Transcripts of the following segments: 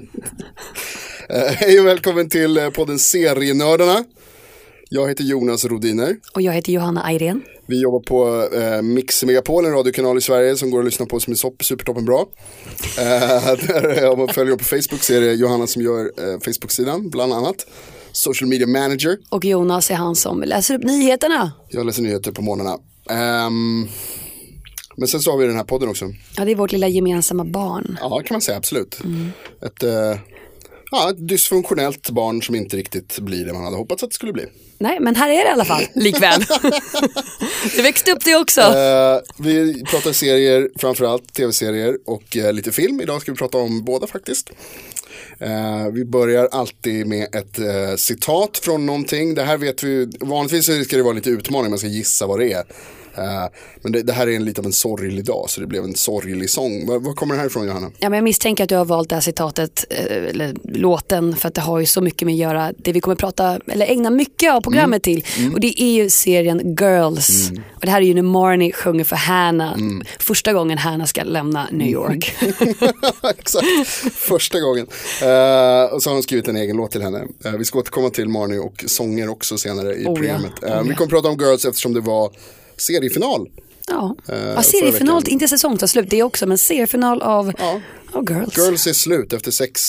Hej och välkommen till eh, podden Serienördarna. Jag heter Jonas Rodiner. Och jag heter Johanna Ayrén. Vi jobbar på eh, Mix Megapol, en radiokanal i Sverige som går att lyssna på som är super, supertoppen bra. Eh, där, eh, om man följer på Facebook så är det Johanna som gör eh, Facebook-sidan bland annat. Social media manager. Och Jonas är han som läser upp nyheterna. Jag läser nyheter på morgnarna. Ehm, men sen så har vi den här podden också. Ja, det är vårt lilla gemensamma barn. Ja, kan man säga, absolut. Ett, eh, ja, ett dysfunktionellt barn som inte riktigt blir det man hade hoppats att det skulle bli. Nej, men här är det i alla fall, likväl. det växte upp det också. Eh, vi pratar serier, framförallt tv-serier och eh, lite film. Idag ska vi prata om båda faktiskt. Eh, vi börjar alltid med ett eh, citat från någonting. Det här vet vi, vanligtvis ska det vara lite utmaning, man ska gissa vad det är. Eh, men det, det här är en lite av en sorglig dag, så det blev en sorglig sång. Var, var kommer det här ifrån Johanna? Ja, men jag misstänker att du har valt det här citatet, eh, eller låten, för att det har ju så mycket med att göra, det vi kommer prata, eller ägna mycket av programmet till. Och det är ju serien Girls. Och det här är ju när Marnie sjunger för Hannah, första gången Hannah ska lämna New York. Exakt, första gången. Eh, och så har hon skrivit en egen låt till henne. Eh, vi ska återkomma till Marnie och sånger också senare i Oh ja, programmet. Eh, oh Vi ja. kommer prata om Girls eftersom det var seriefinal. Ja, Eh, ja seriefinal, inte säsongsavslut, det är också, men seriefinal av, Ja. av Girls. Girls är slut efter sex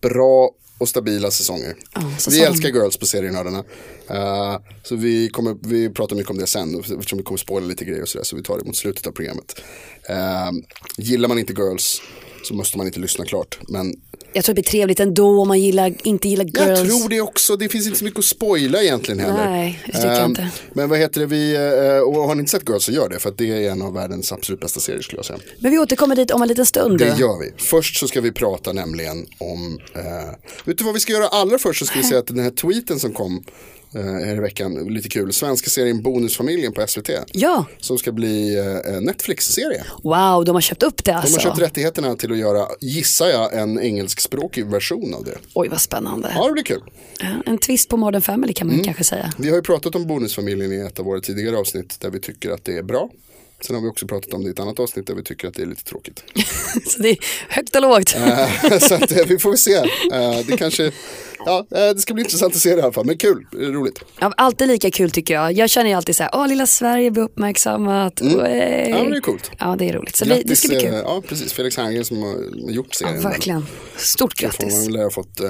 bra och stabila säsonger. Ja, vi älskar Girls på serienördarna. Uh, så vi, kommer, vi pratar mycket om det sen eftersom vi kommer spoila lite grejer och sådär. Så vi tar det mot slutet av programmet. Uh, gillar man inte Girls så måste man inte lyssna klart. Men Jag tror det blir trevligt ändå om man gillar, inte gillar girls. jag tror det också. Det finns inte så mycket att spoila egentligen heller. Nej, det tycker jag Ehm, inte. Men vad heter det, vi, eh, och har ni inte sett Girls så gör det. För att det är en av världens absolut bästa serier skulle jag säga. Men vi återkommer dit om en liten stund. Det gör vi. Först så ska vi prata nämligen om, eh, vet du vad vi ska göra allra först så ska vi säga att den här tweeten som kom här i veckan, lite kul, svenska serien Bonusfamiljen på SVT. Ja, Som ska bli eh, Netflix-serie. wow, de har köpt upp det De alltså. har köpt rättigheterna till att göra, gissar jag, en engelskspråkig version av det. Oj vad spännande. Ja, det blir kul. En twist på Modern Family kan man Mm. kanske säga. Vi har ju pratat om Bonusfamiljen i ett av våra tidigare avsnitt där vi tycker att det är bra. Sen har vi också pratat om det i ett annat avsnitt där vi tycker att det är lite tråkigt. Så det är högt och lågt. Eh, så att, eh, vi får väl se. Eh, det kanske, ja, det ska bli intressant att se det i alla fall. Men kul, roligt. Ja, alltid lika kul tycker jag. Jag känner ju alltid så här, åh lilla Sverige blir uppmärksammat. Mm. Ja, men det är coolt. Ja, det är roligt. Så det, det ska bli kul. Ja, precis. Felix Herngren som har gjort Ja, serien. verkligen. Stort får man grattis. väl ha fått,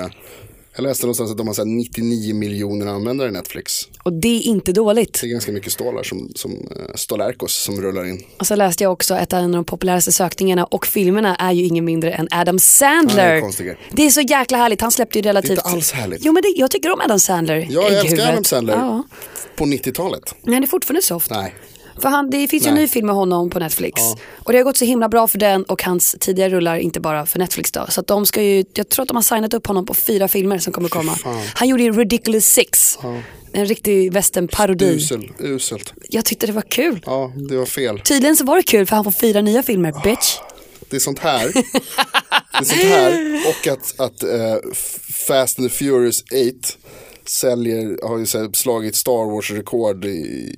jag läste någonstans att de har så här 99 miljoner användare i Netflix. Och det är inte dåligt. Det är ganska mycket stålar som, som uh, Stolarkos som rullar in. Och så läste jag också att en av de populäraste sökningarna och filmerna är ju ingen mindre än Adam Ja, det Sandler. är det är så jäkla härligt. Han släppte ju Det är relativt... inte alls härligt. Jo men det, jag tycker om Adam Sandler. Ja, jag älskar. Adam Sandler. Ja. På 90-talet. Men han är fortfarande soft. Nej. För han, det finns ju en ny film med honom på Netflix. Och det har gått så himla bra för den och hans tidigare rullar, inte bara för Netflix då. Så att de ska ju, jag tror att de har signat upp honom på fyra filmer som kommer komma. Han gjorde ju Ridiculous Six. En riktig westernparodi. Usel, uselt. Jag tyckte det var kul. Ja, det var fel. Tydligen så var det kul för han får fyra nya filmer, bitch. Det är sånt här. det är sånt här. Och att, att eh, Fast and the Furious 8 säljer, har ju här slagit Star Wars-rekord i,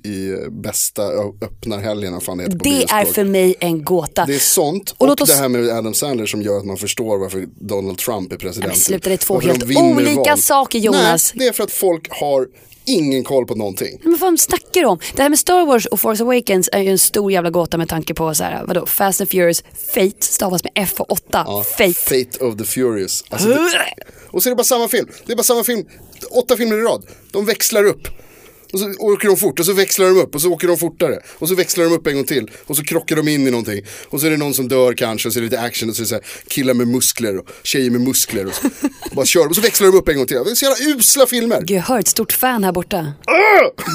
i bästa öppnarhelgen. det heter på Det är biospråk. för mig en gåta. Det är sånt och, Och oss- det här med Adam Sandler som gör att man förstår varför Donald Trump är president. Men sluta, det är två helt olika val. saker, Jonas. Nej, det är för att folk har ingen koll på någonting. Men vad fan snackar du om? Det här med Star Wars och Force Awakens är ju en stor jävla gåta med tanke på så här, vadå, Fast and Furious, Fate stavas med F och 8, Ja, Fate. Fate of the Furious. Alltså det, och så är det bara samma film. Det är bara samma film. Åtta filmer i rad. De växlar upp. Och så åker de fort och så växlar de upp och så åker de fortare. Och så växlar de upp en gång till. Och så krockar de in i någonting. Och så är det någon som dör kanske och så är det lite action och så är det så här, killar med muskler och tjejer med muskler. Och så, bara kör och så växlar de upp en gång till. Det är så jävla usla filmer. Gud, jag hör ett stort fan här borta.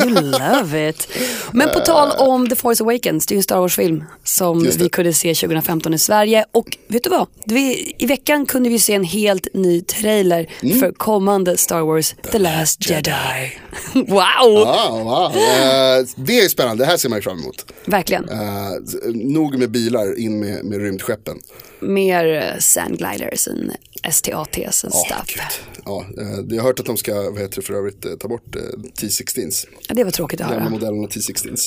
You love it. Men på tal om The Force Awakens, det är ju en Star Wars-film som vi kunde se 2015 i Sverige. Och vet du vad? Vi, I veckan kunde vi se en helt ny trailer Mm. för kommande Star Wars The Last Jedi. wow! Ah, wow. Eh, det är spännande, det här ser man ju fram emot. Verkligen. Eh, nog med bilar, in med, med rymdskeppen. Mer uh, sandgliders and STATs and stuff. gud. Ja, eh, jag har hört att de ska, vad heter det för övrigt, eh, ta bort eh, T16s. Ja, det var tråkigt att Gamla höra. modellerna T16s.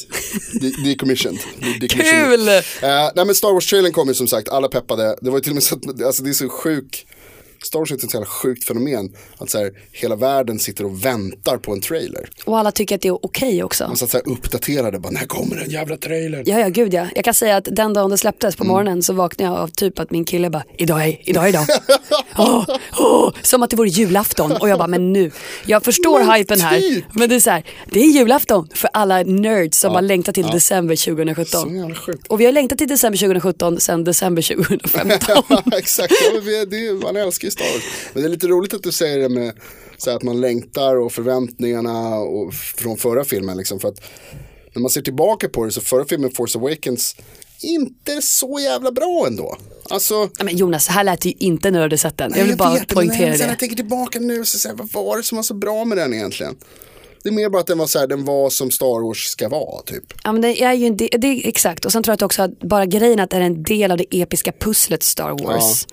De- Decommissioned. De-. Kul! Eh, nej men Star Wars-trailern kom ju som sagt, alla peppade. Det var ju till och med så att, alltså det är så sjuk, Star Wars är ett så sjukt fenomen. Att så här, hela världen sitter och väntar på en trailer. Och alla tycker att det är okej också. Man satt så här uppdaterade, bara när kommer den jävla trailern? Ja, ja, gud ja. Jag kan säga att den dagen det släpptes Mm. på morgonen så vaknade jag av typ att min kille bara, idag är, idag är idag. Åh, åh, som att det vore julafton. Och jag bara, men nu. Jag förstår Men hypen här. typ. Men det är så här, det är julafton för alla nerds som har längtat till december Så 2017. jävla sjukt. Och vi har längtat till december 2017 sedan december 2015. Ja, exakt, ja, det, är- man älskar ju Star Wars. Men det är lite roligt att du säger det med så här, att man längtar och förväntningarna och, från förra filmen. Liksom, för att när man ser tillbaka på det så förra filmen Force Awakens inte så jävla bra ändå. Alltså, Ja, men Jonas, här lät det ju inte när du hade sett den. Jag vill bara vet, men poängtera när, det. jag tänker tillbaka nu så säger vad var det som var så bra med den egentligen? Det är mer bara att den var så här, den var som Star Wars ska vara typ. Ja, men det är ju en del, det är exakt. Och sen tror jag att också att bara grejen att det är en del av det episka pusslet Star Wars.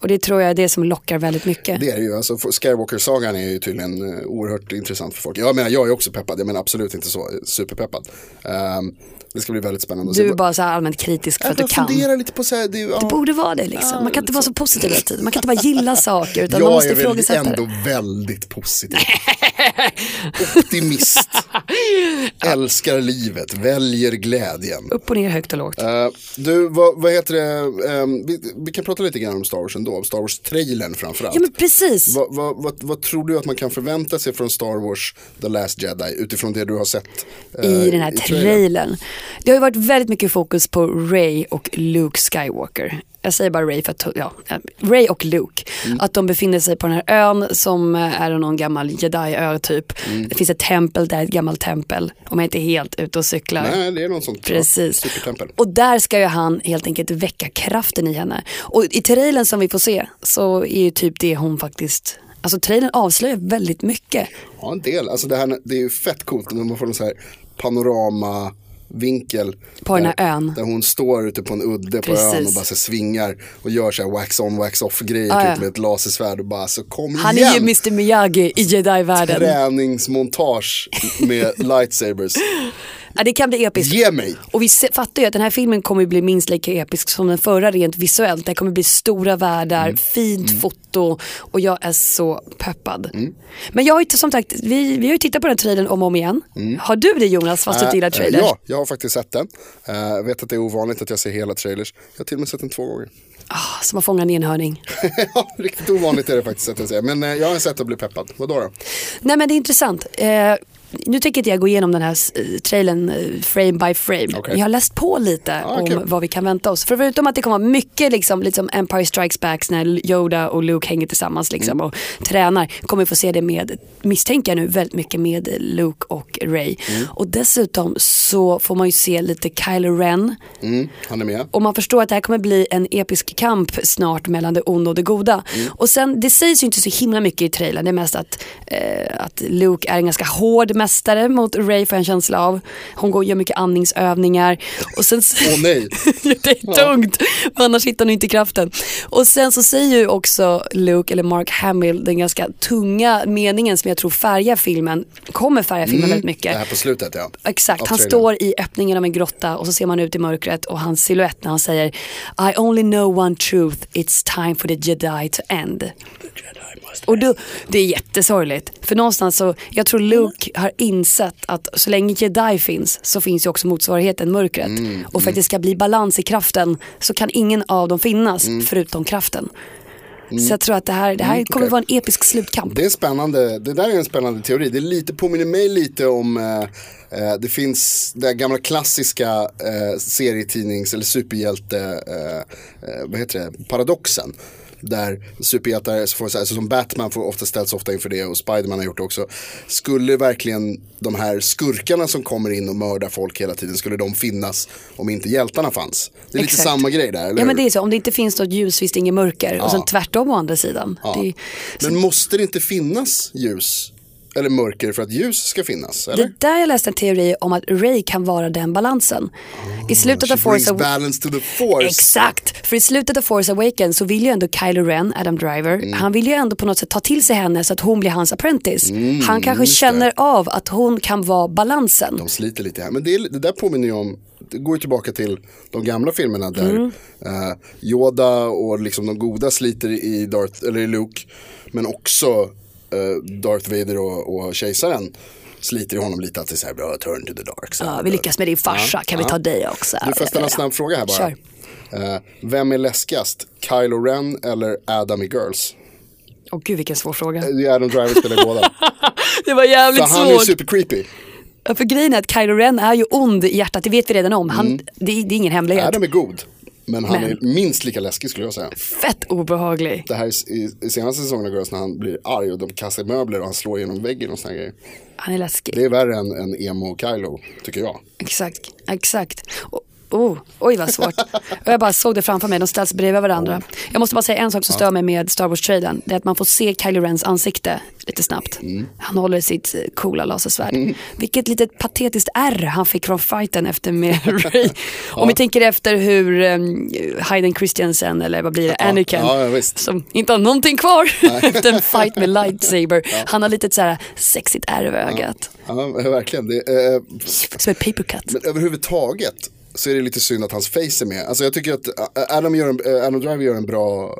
Och det tror jag är det som lockar väldigt mycket. Det är det ju, alltså Skywalker-sagan är ju tydligen eh, oerhört intressant för folk. Jag menar, jag är också peppad, jag menar absolut inte så superpeppad. Ehm, det ska bli väldigt spännande Du är bara så här allmänt kritisk för jag att du kan. funderar lite på så här, det, är ju- Det ja, borde vara det liksom. Man kan inte vara så positiv hela tiden. Man kan inte bara gilla saker utan man jag måste är väl ifrågasätta ändå det. väldigt positiv. Optimist. Älskar livet, väljer glädjen. Upp och ner, högt och lågt. Eh, du, vad, vad heter det, Ehm, vi, vi kan prata lite grann om Star Wars ändå, om Star Wars-trailern framförallt. Ja men precis. Vad, vad, vad, vad tror du att man kan förvänta sig från Star Wars The Last Jedi utifrån det du har sett? eh, I den här trailern? trailern. Det har ju varit väldigt mycket fokus på Ray och Luke Skywalker. Jag säger bara Ray för att, ja, Ray och Luke. Mm. Att de befinner sig på den här ön som är någon gammal jedi-ö typ. Mm. Det finns ett tempel där, ett gammalt tempel. Om jag inte är helt ute och cyklar. Nej, det är något sånt. Precis. Ja, supertempel. Och där ska ju han helt enkelt väcka kraften i henne. Och i trailern som vi får se så är ju typ det hon faktiskt, alltså trailern avslöjar väldigt mycket. Ja, en del. Alltså det, här, det är ju fett coolt när man får en så här panoramavinkel. På den här där, ön. Där hon står ute på en udde på Precis. ön och bara så svingar och gör så här wax on wax off grejer Ah, ja. typ med ett lasersvärd och bara så kom Han igen. är ju Mr Miyagi i jedi-världen. Träningsmontage med lightsabers. Ja, det kan bli episkt. Ge mig. Och vi fattar ju att den här filmen kommer bli minst lika episk som den förra rent visuellt. Det kommer bli stora världar, Mm. fint foto och jag är så peppad. Men jag har ju som sagt, vi, vi har ju tittat på den trailern om och om igen. Har du det Jonas fast du inte gillar Mm. Äh, trailers? ja, jag har faktiskt sett den. Eh, Jag vet att det är ovanligt att jag ser hela trailers. Jag har till och med sett den två gånger. Ah, som att fånga en enhörning. ja, riktigt ovanligt är det faktiskt att jag säger. Men eh, jag har sett att bli peppad. Vadå då? Nej men det är intressant. Eh, nu tänker inte jag gå igenom den här eh, trailern eh, frame by frame. Okej. Jag har läst på lite Ah, om kul. vad vi kan vänta oss. För förutom att det kommer vara mycket liksom, liksom Empire Strikes Back när Yoda och Luke hänger tillsammans liksom, Mm. och tränar. Kommer vi få se det med, misstänker jag nu, väldigt mycket med Luke och Ray. Mm. Och dessutom så får man ju se lite Kylo Ren. Mm, han är med. Och man förstår att det här kommer bli en episk kamp snart mellan det onda och det goda. Mm. Och sen, det sägs ju inte så himla mycket i trailern. Det är mest att, eh, att Luke är en ganska hård mästare mot Ray får jag en känsla av. Hon går och gör mycket andningsövningar. Och sen, Åh nej. det är tungt, för annars hittar hon inte kraften. Och sen så säger ju också Luke, eller Mark Hamill, den ganska tunga meningen som jag tror färgar filmen, kommer färga filmen väldigt mycket. Det här på slutet ja. Exakt, han står i öppningen av en grotta och så ser man ut i mörkret och hans silhuett när han säger I only know one truth, it's time for the jedi to end. Och då, det är jättesorgligt. För någonstans så, jag tror Luke har insett att så länge jedi finns så finns ju också motsvarigheten mörkret. och för att det ska bli balans i kraften så kan ingen av dem finnas förutom kraften. Så jag tror att det här, det här Mm, kommer okej. vara en episk slutkamp. Det är spännande, det där är en spännande teori. Det är lite, påminner mig lite om eh, eh, det finns den gamla klassiska eh, serietidnings eller superhjälte, eh, eh, vad heter det, paradoxen. Där superhjältar, får, så- alltså som Batman får ofta ställs ofta inför det och Spiderman har gjort det också. Skulle verkligen de här skurkarna som kommer in och mördar folk hela tiden, skulle de finnas om inte hjältarna fanns? Det är lite Exakt. samma grej där, eller Ja men hur? det är så, om det inte finns något ljus finns det inget mörker. Och sen tvärtom å andra sidan. Ja. Är- Men måste det inte finnas ljus eller mörker för att ljus ska finnas? Eller? det där jag läste en teori om att Ray kan vara den balansen. I slutet av Force Awakens to the force. Exakt, för i slutet av Force Awakens så vill ju ändå Kylo Ren, Adam Driver, Mm. han vill ju ändå på något sätt ta till sig henne så att hon blir hans apprentice. han kanske Mm, just det. känner av att hon kan vara balansen. De sliter lite här. Men det, det där påminner ju om, det går ju tillbaka till de gamla filmerna där Mm. eh, Yoda och liksom de goda sliter i, Darth, eller i Luke. Men också Darth Vader och, och kejsaren sliter i honom lite att det är så här, bra, turn to the dark side. Ja, vi lyckas med din farsa, kan vi ta dig också? Du får ställa en snabb fråga här bara. Kör. Eh, vem är läskigast? Kylo Ren eller Adam i Girls? Åh gud vilken svår fråga. Det är Adam Driver spelar båda. Det var För jävligt han är ju svårt. super creepy. Ja, För grejen är att Kylo Ren är ju ond i hjärtat, det vet vi redan om. Han, det, är- det är ingen hemlighet. Adam är god. Men han Men- är minst lika läskig skulle jag säga. Fett obehaglig. Det här är i, i senaste säsongen av Girls när han blir arg och de kastar möbler och han slår genom väggen och såna grejer. Han är läskig. Det är värre än, än emo Kylo, tycker jag. Exakt, exakt. Och- Oh, oj vad svårt. Och jag bara såg det framför mig, de ställs bredvid varandra. Jag måste bara säga en sak som stör mig med Star Wars-trailern. Det är att man får se Kylo Rens ansikte lite snabbt. Han håller sitt eh, coola lasersvärd. Vilket litet patetiskt R han fick från fighten efter med Ray. Om vi tänker efter hur um, Hayden Christensen, eller vad blir det, Anakin, som inte har någonting kvar efter en fight med lightsaber. Han har lite så här sexigt R över ögat. Ja, verkligen. Det, eh, Som ett papercut. men överhuvudtaget så är det lite synd att hans face är med. Alltså jag tycker att Adam, gör en, Adam Driver gör en bra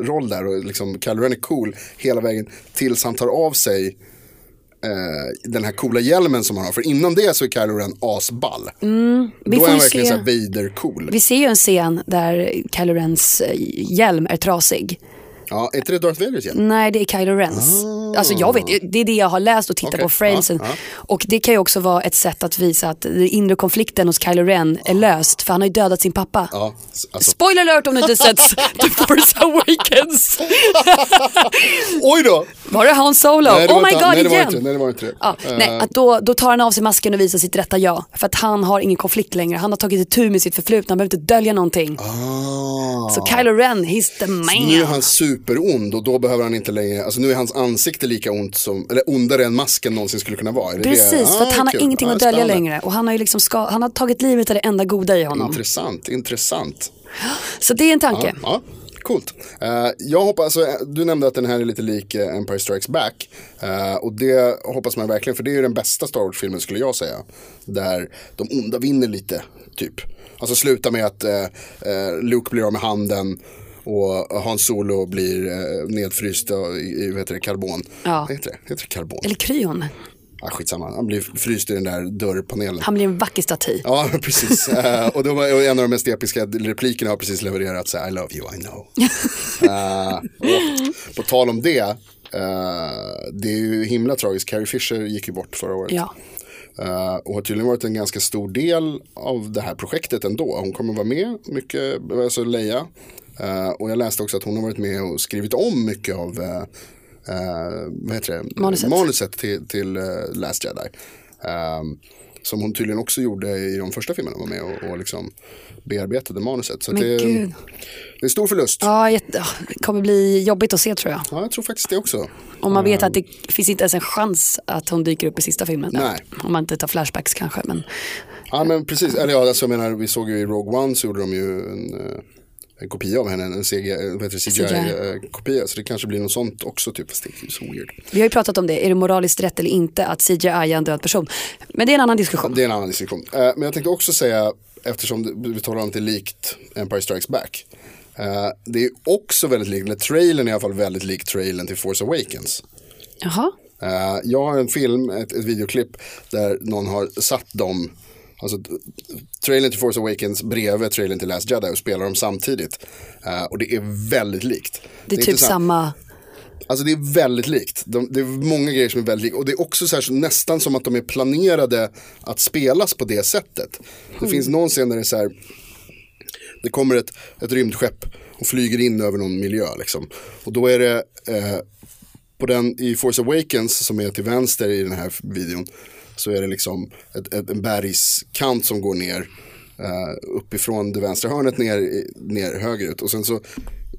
roll där och liksom Kylo Ren är cool hela vägen tills han tar av sig eh, den här coola hjälmen som han har. För innan det så är Kylo Ren asball. Mm, Då är han verkligen se- så Vader cool. Vi ser ju en scen där Kylo Rens hjälm är trasig. Ja, är inte det Darth Vaders hjälm? Nej, det är Kylo Rens. Alltså jag vet, det är det jag har läst och tittat. Okej, på framesen. ja, ja. Och det kan ju också vara ett sätt att visa att den inre konflikten hos Kylo Ren är löst. För han har ju dödat sin pappa. Ja, alltså, Spoiler alert om du inte sett The Force Awakens. oj då! Var det Han Solo? Nej, det oh my god, nej, det igen. inte, nej, det var inte det. Ja, Eh, nej, att då, då tar han av sig masken och visar sitt rätta jag. För att han har ingen konflikt längre. Han har tagit itu med sitt förflutna, han behöver inte dölja någonting. ah. Så Kylo Ren, he's the man. Nu är han superond och då behöver han inte längre, alltså nu är hans ansikte lika ont som, eller ondare än masken någonsin skulle kunna vara. Precis, det? för att Ah, han har kul. ingenting Ah, att dölja längre. Och han har, ju liksom ska, han har tagit livet av det enda goda i honom. Intressant, intressant. Så det är en tanke. Ja, coolt. Eh, jag hoppas, alltså, du nämnde att den här är lite lik eh, Empire Strikes Back. Eh, och det hoppas man verkligen, för det är ju den bästa Star Wars-filmen skulle jag säga. Där de onda vinner lite, typ. Alltså sluta med att Luke blir av med handen och Han Solo blir eh, nedfryst i, vad heter det, karbon. Ja. Heter det? Heter det karbon? Eller kryon. Ah, skitsamma, han blir fryst i den där dörrpanelen. Han blir en vacker staty. Ja, precis. Eh, och, då var, och en av de mest episka replikerna har precis levererat så här, I love you, I know. Och på tal om det, eh, det är ju himla tragiskt. Carrie Fisher gick ju bort förra året. Ja. Eh, och har tydligen varit en ganska stor del av det här projektet ändå. Hon kommer vara med mycket, alltså Leia. Eh, och jag läste också att hon har varit med och skrivit om mycket av eh, vad heter det? Manuset. manuset till, till Last Jedi. Ehm, som hon tydligen också gjorde i de första filmerna, var med och, och liksom bearbetade manuset. Så Men det, gud. det är en stor förlust. Ja. Ja, det kommer bli jobbigt att se tror jag. jag tror faktiskt det också. Om man vet att det finns inte ens en chans att hon dyker upp i sista filmen. Nej. Om man inte tar flashbacks kanske. Men Ja men precis, eller ja, alltså, jag menar, vi såg ju i Rogue One så gjorde de ju en, en kopia av henne, en CGI, eh, det, CGI-kopia. Så det kanske blir något sånt också, typ, fast det är så weird. vi har ju pratat om det, är det moraliskt rätt eller inte att CGI är en död person? Men det är en annan diskussion. Det är en annan diskussion. Eh, Men jag tänkte också säga, eftersom vi talar om att det är likt Empire Strikes Back. eh, Det är också väldigt likt, eller trailern är i alla fall väldigt lik trailern till Force Awakens. Jaha, Eh, Jag har en film, ett, ett videoklipp där någon har satt dem alltså, trailern till Force Awakens bredvid trailern till Last Jedi och spelar dem samtidigt. Eh, och det är väldigt likt. Det är typ intressant. samma, Alltså det är väldigt likt. De, det är många grejer som är väldigt lika. Och det är också så här, så nästan som att de är planerade att spelas på det sättet. Det finns någon scen där det är så här. Det kommer ett, ett rymdskepp och flyger in över någon miljö liksom. Och då är det eh, på den i Force Awakens som är till vänster i den här videon. Så är det liksom ett, ett, en bergskant som går ner eh, uppifrån det vänstra hörnet ner, ner högerut. Och sen så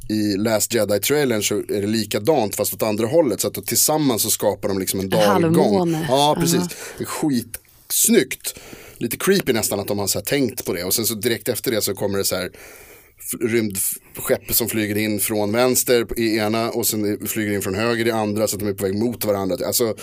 i Last Jedi-trailern så är det likadant fast åt andra hållet. Så att tillsammans så skapar de liksom en dalgång. Ja, precis. Är skitsnyggt. Lite creepy nästan att de har så här tänkt på det. Och sen så direkt efter det så kommer det så här f- rymdskepp som flyger in från vänster i ena och sen flyger in från höger i andra så att de är på väg mot varandra. Alltså, uh,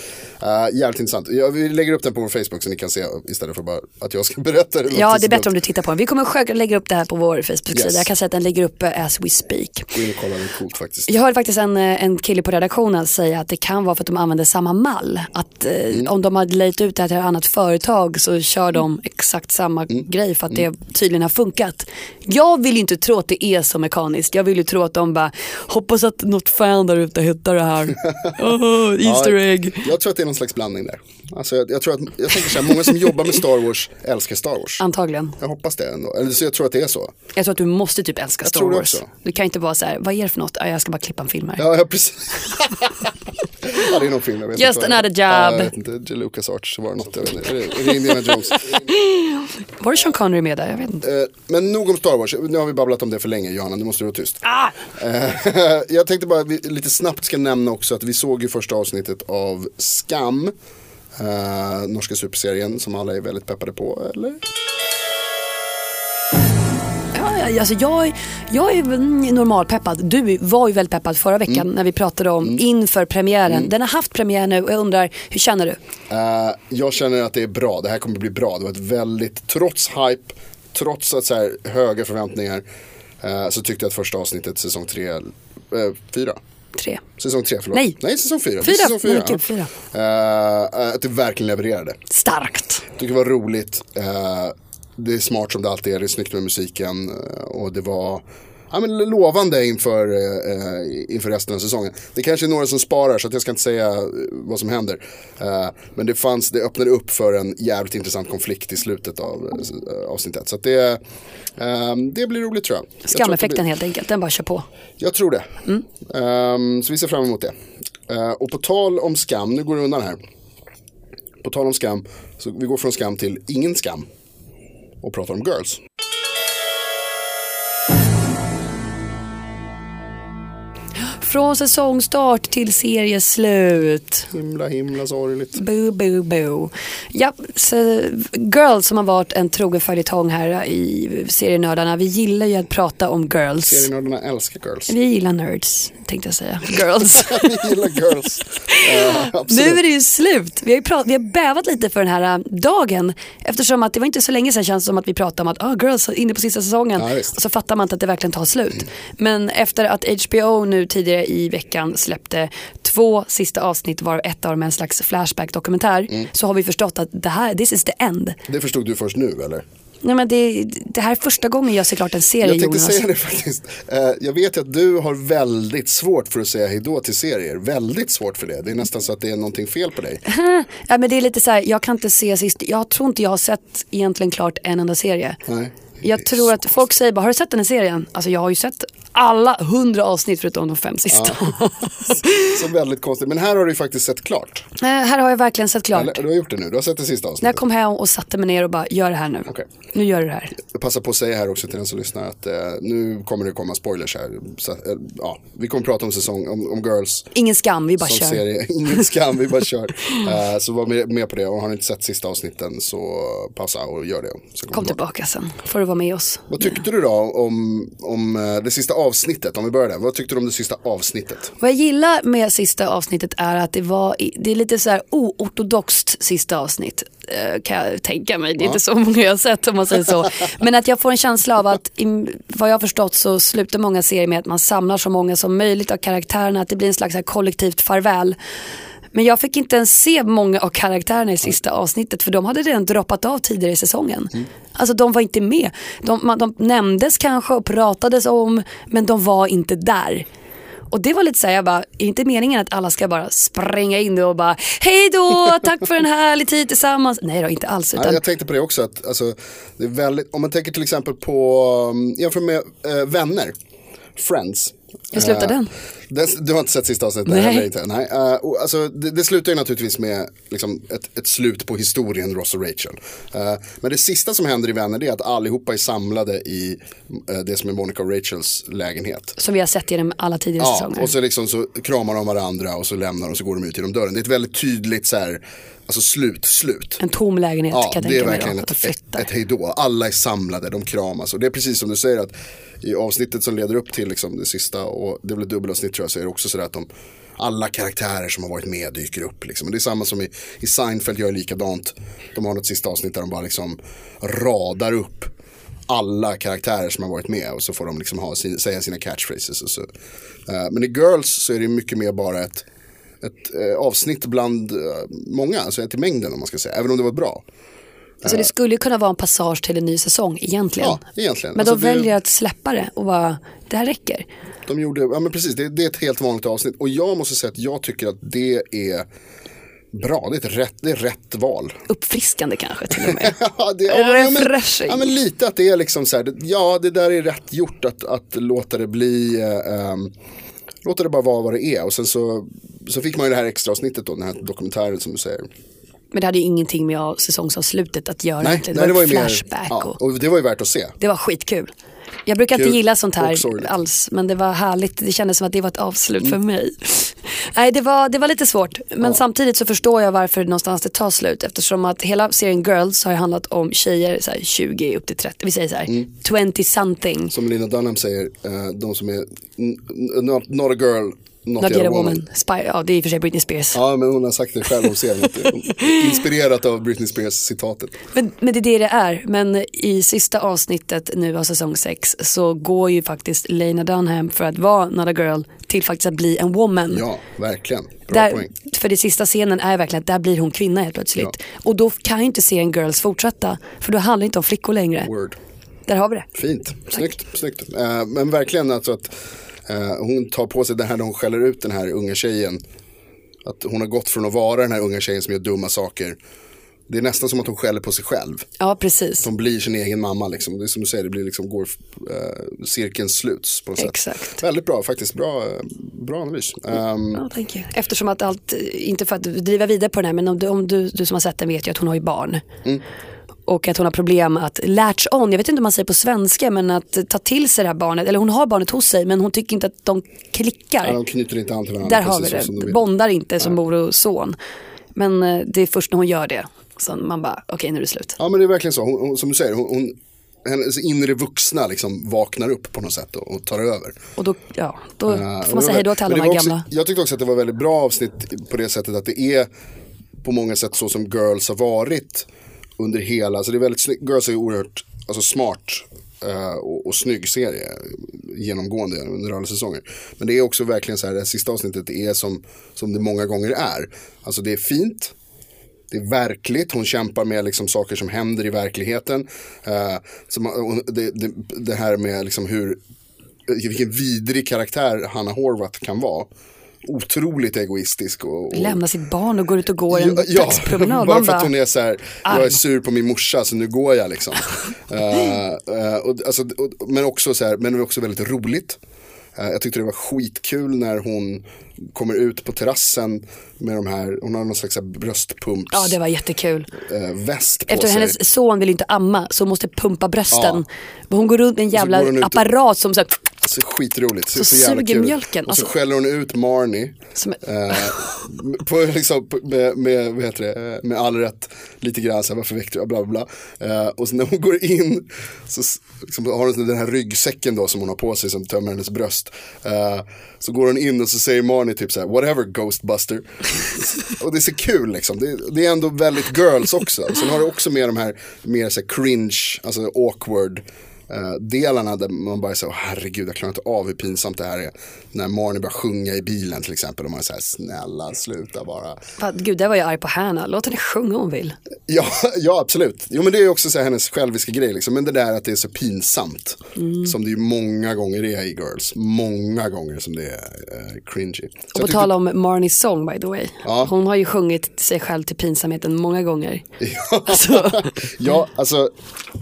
jävligt intressant. Jag, vi lägger upp den på vår Facebook så ni kan se istället för bara att jag ska berätta det. ja det är bättre om du tittar på den. Vi kommer själv lägga upp det här på vår Facebook-sida. Yes. Jag kan säga att den ligger uppe as we speak. Gå in och kolla, det är coolt faktiskt. Jag hörde faktiskt en, eh, en kille på redaktionen säga att det kan vara för att de använder samma mall. Att eh, Mm. om de har lejt ut det här till ett annat företag så kör de exakt samma Mm. grej för att det tydligen har funkat. Jag vill inte tro att det är så mekaniskt. Jag vill ju tro att de bara, hoppas att något fan där ute hittar det här. Oh, Easter Ja, egg. Jag tror att det är någon slags blandning där. Alltså jag, jag tror att, jag tänker så här, många som jobbar med Star Wars älskar Star Wars. Antagligen. Jag hoppas det ändå. Eller så jag tror att det är så. Jag tror att du måste typ älska Jag Star Wars. Du kan inte bara säga, vad är det för något? Ja, jag ska bara klippa en film här. Ja, ja precis. ja, det är någon film. Jag vet Just inte another job. Inte, Lucas Arts var det något. Jag vet inte. Är det- Indiana Jones? Var det Sean Connery med där? Jag vet inte. Eh, Men nog om Star Wars. Nu har vi babblat om det för länge, Johanna. Du vara tyst. Ah! Eh, Jag tänkte bara lite snabbt ska nämna också att vi såg ju första avsnittet av Skam. Eh, norska superserien som alla är väldigt peppade på, eller? Ja, alltså jag, jag är mm, normalpeppad. Du var ju väldigt peppad förra veckan Mm. när vi pratade om inför premiären. Den har haft premiär nu och jag undrar, hur känner du? Eh, jag känner att det är bra, det här kommer bli bra. Det var ett väldigt, trots hype, trots att så här, höga förväntningar, så tyckte jag att första avsnittet, säsong tre, eh, fyra. Tre. Säsong tre, förlåt. Nej. Nej, säsong fyra. Det är Fyra. Säsong fyra. Nej, gud, fyra. Eh, att det verkligen levererade. Starkt. tycker det var roligt. Eh, det är smart som det alltid är. Det är snyggt med musiken. eh, och det var ja, men lovande inför, eh, inför resten av säsongen. Det kanske är några som sparar så jag ska inte säga eh, vad som händer. Eh, men det, fanns, det öppnade upp för en jävligt intressant konflikt i slutet av eh, avsnittet. Så att det, eh, det blir roligt tror jag. Skameffekten blir- helt enkelt, den bara kör på. jag tror det. Ehm, så vi ser fram emot det. Eh, och på tal om skam, nu går det undan här. På tal om skam, så vi går från skam till ingen skam. Och pratar om girls. Från säsongstart till serieslut. Himla himla sorgligt. Boo, boo, boo. Ja, Girls som har varit en trogen följetong här i serienördarna. Vi gillar ju att prata om girls. Serienördarna älskar girls. Vi gillar nerds, tänkte jag säga. Girls. vi gillar girls. Absolut. Nu är det ju slut. Vi har, ju prat- vi har bävat lite för den här äh, dagen. Eftersom att det var inte så länge sedan känns det som att vi pratade om att ah, Girls är inne på sista säsongen. Ja, och så fattar man inte att det verkligen tar slut. Men efter att HBO nu tidigare i veckan släppte två sista avsnitt varav ett av dem är en slags flashback-dokumentär. Mm. Så har vi förstått att det här, this is the end. Det förstod du först nu eller? Nej, men det, det här är första gången jag ser klart en serie Jag tänkte Jonas. säga det faktiskt. Eh, jag vet ju att du har väldigt svårt för att säga hejdå till serier. Väldigt svårt för det. Det är nästan så att det är någonting fel på dig. Ja, men det är lite så här, jag kan inte se sist, jag tror inte jag har sett egentligen klart en enda serie. Nej. Jag tror att folk säger bara, har du sett den här serien? Alltså jag har ju sett alla hundra avsnitt förutom de fem sista. Så väldigt konstigt. Men här har du ju faktiskt sett klart. Eh, här har jag verkligen sett klart. Eller, du har gjort det nu. Du har sett det sista När jag avsnittet. kom hem och satte mig ner och bara, gör det här nu. Okej. Nu gör du det här. Jag passar på att säga här också till den som lyssnar att eh, nu kommer det komma spoilers här. Så, eh, ja, vi kommer prata om säsong, om, om girls Ingen skam, vi bara kör. serie. Ingen skam, vi bara kör. Eh, så var med, med på det och har ni inte sett sista avsnitten så pausa och gör det. Kom tillbaka sen, får du vara med oss. Vad tyckte du då om, om eh, det sista avsnittet? Om vi börjar där. Vad tyckte du om det sista avsnittet? Vad jag gillar med sista avsnittet är att det var, det är lite så här oortodoxt sista avsnitt. eh, Kan jag tänka mig. Det är inte så många jag har sett om man säger så. Men att jag får en känsla av att, vad jag har förstått så slutar många serier med att man samlar så många som möjligt av karaktärerna. Att det blir en slags kollektivt farväl. Men jag fick inte ens se många av karaktärerna i sista avsnittet för de hade redan droppat av tidigare i säsongen. Mm. Alltså de var inte med. De, man, de nämndes kanske och pratades om men de var inte där. Och det var lite såhär, jag bara, är inte meningen att alla ska bara spränga in och bara hej då, tack för en härlig tid tillsammans. Nej då, inte alls. Nej, Utan, jag tänkte på det också, att alltså, det väldigt, om man tänker till exempel på, um, jämför med eh, Vänner, Friends. Hur slutar Eh, den? Du har inte sett sista avsnittet? Nej. Heller inte. Nej. och, alltså, det, det slutar ju naturligtvis med liksom, ett, ett slut på historien Ross och Rachel. Eh, men det sista som händer i Vänner det är att allihopa är samlade i eh, det som är Monica och Rachels lägenhet. Som vi har sett genom alla tidigare Ja, säsonger. och så, liksom, så kramar de varandra och så lämnar de och så går de ut genom dörren. Det är ett väldigt tydligt så här, alltså slut, slut. En tom lägenhet Ja, kan jag det är tänka mig verkligen då. Att de ett, ett, ett hejdå. Alla är samlade, de kramas. Och det är precis som du säger att i avsnittet som leder upp till liksom det sista, och det är väl ett dubbelavsnitt tror jag, så är det också sådär att de alla karaktärer som har varit med dyker upp. Liksom. Och det är samma som i, i Seinfeld gör likadant. De har något sista avsnitt där de bara liksom radar upp alla karaktärer som har varit med och så får de liksom ha, sin- säga sina catchphrases. Och så. Uh, men i Girls så är det mycket mer bara ett, ett uh, avsnitt bland uh, många, alltså till mängden om man ska säga, även om det var bra. Alltså det skulle ju kunna vara en passage till en ny säsong egentligen. Ja, egentligen. Men Alltså, de det- väljer att släppa det och bara, det här räcker. De gjorde, ja men precis, det, det är ett helt vanligt avsnitt. Och jag måste säga att jag tycker att det är bra, det är, rätt, det är rätt val. Uppfriskande kanske till och med. Ja, det, ja, men, ja, men lite att det är liksom så här, ja det där är rätt gjort att, att låta det bli, eh, ehm, låta det bara vara vad det är. Och sen så, så fick man ju det här extra avsnittet då, den här dokumentären som du säger. Men det hade ju ingenting med säsongsavslutet att göra. Nej, egentligen. nej, det var, ju en flashback. Mer, ja, och, det var ju värt att se. det var skitkul. Jag brukar inte Kul gilla sånt här alls, men det var härligt. Det kändes som att det var ett avslut Mm. för mig. Nej, det var, det var lite svårt, men samtidigt så förstår jag varför någonstans det tar slut. Eftersom att hela serien Girls har ju handlat om tjejer så här, 20 upp till 30, vi säger så här, Mm. 20 something. Som Lina Dunham säger, eh, de som är not, not a girl, not, Not yet a woman. Spy, ja, det är i och för sig Britney Spears. Ja, men hon har sagt det själv om serien. Inspirerat av Britney Spears citatet. Men, men det är det det är. Men i sista avsnittet nu av säsong 6 så går ju faktiskt Lena Dunham för att vara not a girl till faktiskt att bli en woman. Ja, verkligen. Bra Där, poäng. för det sista scenen är verkligen att där blir hon kvinna helt plötsligt. Och då kan ju inte serien Girls fortsätta. För då handlar det inte om flickor längre. Word. Där har vi det. Fint, snyggt. snyggt. Eh, men verkligen alltså att hon tar på sig det här när hon skäller ut den här unga tjejen. Att hon har gått från att vara den här unga tjejen som gör dumma saker. Det är nästan som att hon skäller på sig själv. Ja, precis. Hon blir sin egen mamma liksom. Det är som du säger, det blir liksom, går, eh, cirkeln sluts på något sätt. Exakt. Väldigt bra, faktiskt bra, eh, bra analys. Ehm, Ja, thank you. Eftersom att allt, inte för att driva vidare på den här, men om, du, om du, du som har sett den vet ju att hon har ju barn. Mm. Och att hon har problem att latch on, jag vet inte om man säger på svenska, men att ta till sig det här barnet. Eller hon har barnet hos sig men hon tycker inte att de klickar. ja, de knyter inte an till varandra. Där har vi de det, bondar inte som mor och son. Men eh, det är först när hon gör det som man bara, okej nu är det slut. Ja men det är verkligen så, hon, hon, som du säger, hon, hennes inre vuxna liksom vaknar upp på något sätt och, och tar över. Och då, ja, då Eh, får man säga hej då till alla de här också, gamla. Jag tyckte också att det var väldigt bra avsnitt på det sättet att det är på många sätt så som Girls har varit under hela, så det är väldigt snyggt, Girls är oerhört alltså smart eh, och, och snygg serie genomgående under alla säsonger. Men det är också verkligen så här, det här sista avsnittet är som, som det många gånger är. Alltså det är fint, det är verkligt, hon kämpar med liksom saker som händer i verkligheten. Eh, så man, det, det, det här med liksom hur, vilken vidrig karaktär Hanna Horvath kan vara. Otroligt egoistisk. Och, och, Lämna sitt barn och går ut och går en Ja, ja, dagspromenad. bara för att hon är så här, jag är sur på min morsa så nu går jag liksom. Eh, eh, och, alltså, och, men också så här, men det var också väldigt roligt. Eh, jag tyckte det var skitkul när hon kommer ut på terrassen med de här, hon har någon slags bröstpumps ja det var jättekul. väst på Eftersom sig. hennes son vill inte amma så hon måste pumpa brösten. Men Hon går runt med en jävla apparat som så här, Alltså skitroligt. Så, Så jävla suger kul. mjölken, Och så alltså. skäller hon ut Marnie. som Eh, på, liksom, med, med, vad heter det, eh, med all rätt lite grann så här, varför väckte du, bla bla. Eh, och så när hon går in så liksom, har hon den här ryggsäcken då som hon har på sig som tömmer hennes bröst. Eh, så går hon in och så säger Marnie typ så här, whatever Ghostbuster. och det är så kul liksom, det, det är ändå väldigt girls också. Sen har det också med de här mer så här cringe, alltså awkward delarna där man bara så herregud jag klarar inte av hur pinsamt det här är. När Marnie börjar sjunga i bilen till exempel och man här snälla sluta bara. Fan, Gud, där var jag arg på Hanna. Låt henne sjunga om hon vill. Ja, ja absolut. Jo men det är också så här hennes själviska grej liksom. Men det där att det är så pinsamt. Mm. Som det ju många gånger är i Girls. Många gånger som det är uh, cringy. Så Och på tal om Marnies sång by the way. Ja. Hon har ju sjungit sig själv till pinsamheten många gånger. ja, alltså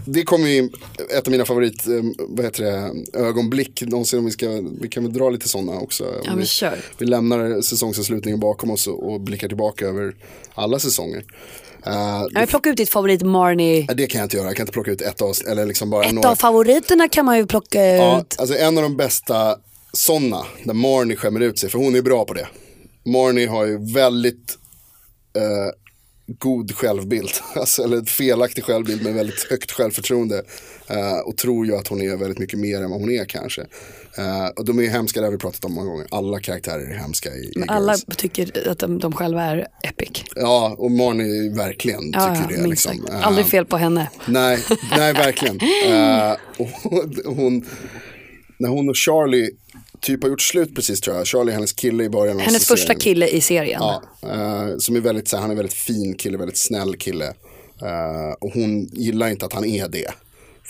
det kommer ju in, ett av mina favorit, eh, vad heter det, ögonblick någonsin om vi ska, vi kan väl dra lite sådana också. Ja, men vi, kör. vi lämnar säsongsavslutningen bakom oss och, blickar tillbaka över alla säsonger. Eh, Jag plocka ut ditt favorit Marnie. det kan jag inte göra, jag kan inte plocka ut ett avsnitt eller liksom bara Ett några. av favoriterna kan man ju plocka Ja, ut. alltså en av de bästa sådana, där Marnie skämmer ut sig, för hon är bra på det. Marnie har ju väldigt eh, god självbild, alltså, eller felaktig självbild med väldigt högt självförtroende. Eh, och tror ju att hon är väldigt mycket mer än vad hon är kanske. Eh, och de är ju hemska, det har vi pratat om många gånger. Alla karaktärer är hemska i, i Men alla Girls. tycker att de, de själva är epic. Ja, och Marnie verkligen Ja, tycker ja, det. Liksom. Eh, Aldrig fel på henne. Nej, nej verkligen. Eh, och hon, när hon och Charlie typ har gjort slut precis tror jag. Charlie är hennes kille i början av Hennes serien. första kille i serien. Ja, eh, som är väldigt, så här, han är väldigt fin kille, väldigt snäll kille. Eh, och hon gillar inte att han är det.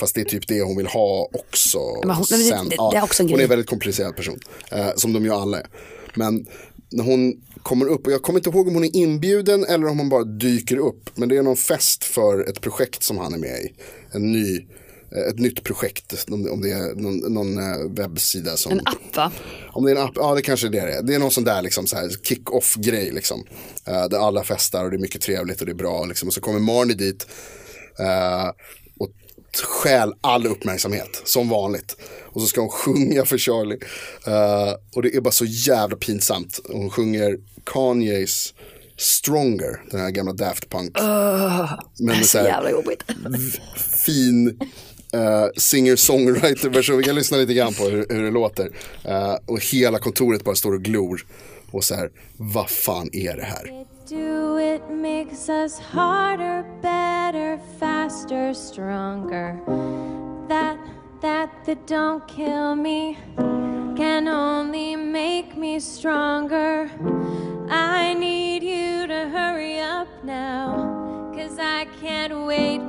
Fast det är typ det hon vill ha också. Men hon- det- sen. det- Ja, det är också en hon är grej. en väldigt komplicerad person. eh, som de ju alla är. Men när hon kommer upp, och jag kommer inte ihåg om hon är inbjuden eller om hon bara dyker upp. Men det är någon fest för ett projekt som han är med i. En ny, ett nytt projekt, om det, är någon, någon eh, webbsida som... En app va? Om det är en app, ja det kanske är det det är. Det är någon sån där liksom så här kick-off grej liksom. Eh, där alla festar och det är mycket trevligt och det är bra liksom. Och så kommer Marnie dit eh, och stjäl all uppmärksamhet som vanligt. Och så ska hon sjunga för Charlie. Eh, och det är bara så jävla pinsamt. Hon sjunger Kanyes Stronger, den här gamla Daft Punk. Men med Så så jävla jobbigt. fin uh, singer-songwriter-version. Vi kan lyssna lite grann på hur, hur det låter. Eh, och hela kontoret bara står och glor. Och så här, vad fan är det här? Do it makes us harder, better, faster, stronger. That, that, that don't kill me can only make me stronger. I need you to hurry up now, cause I can't wait.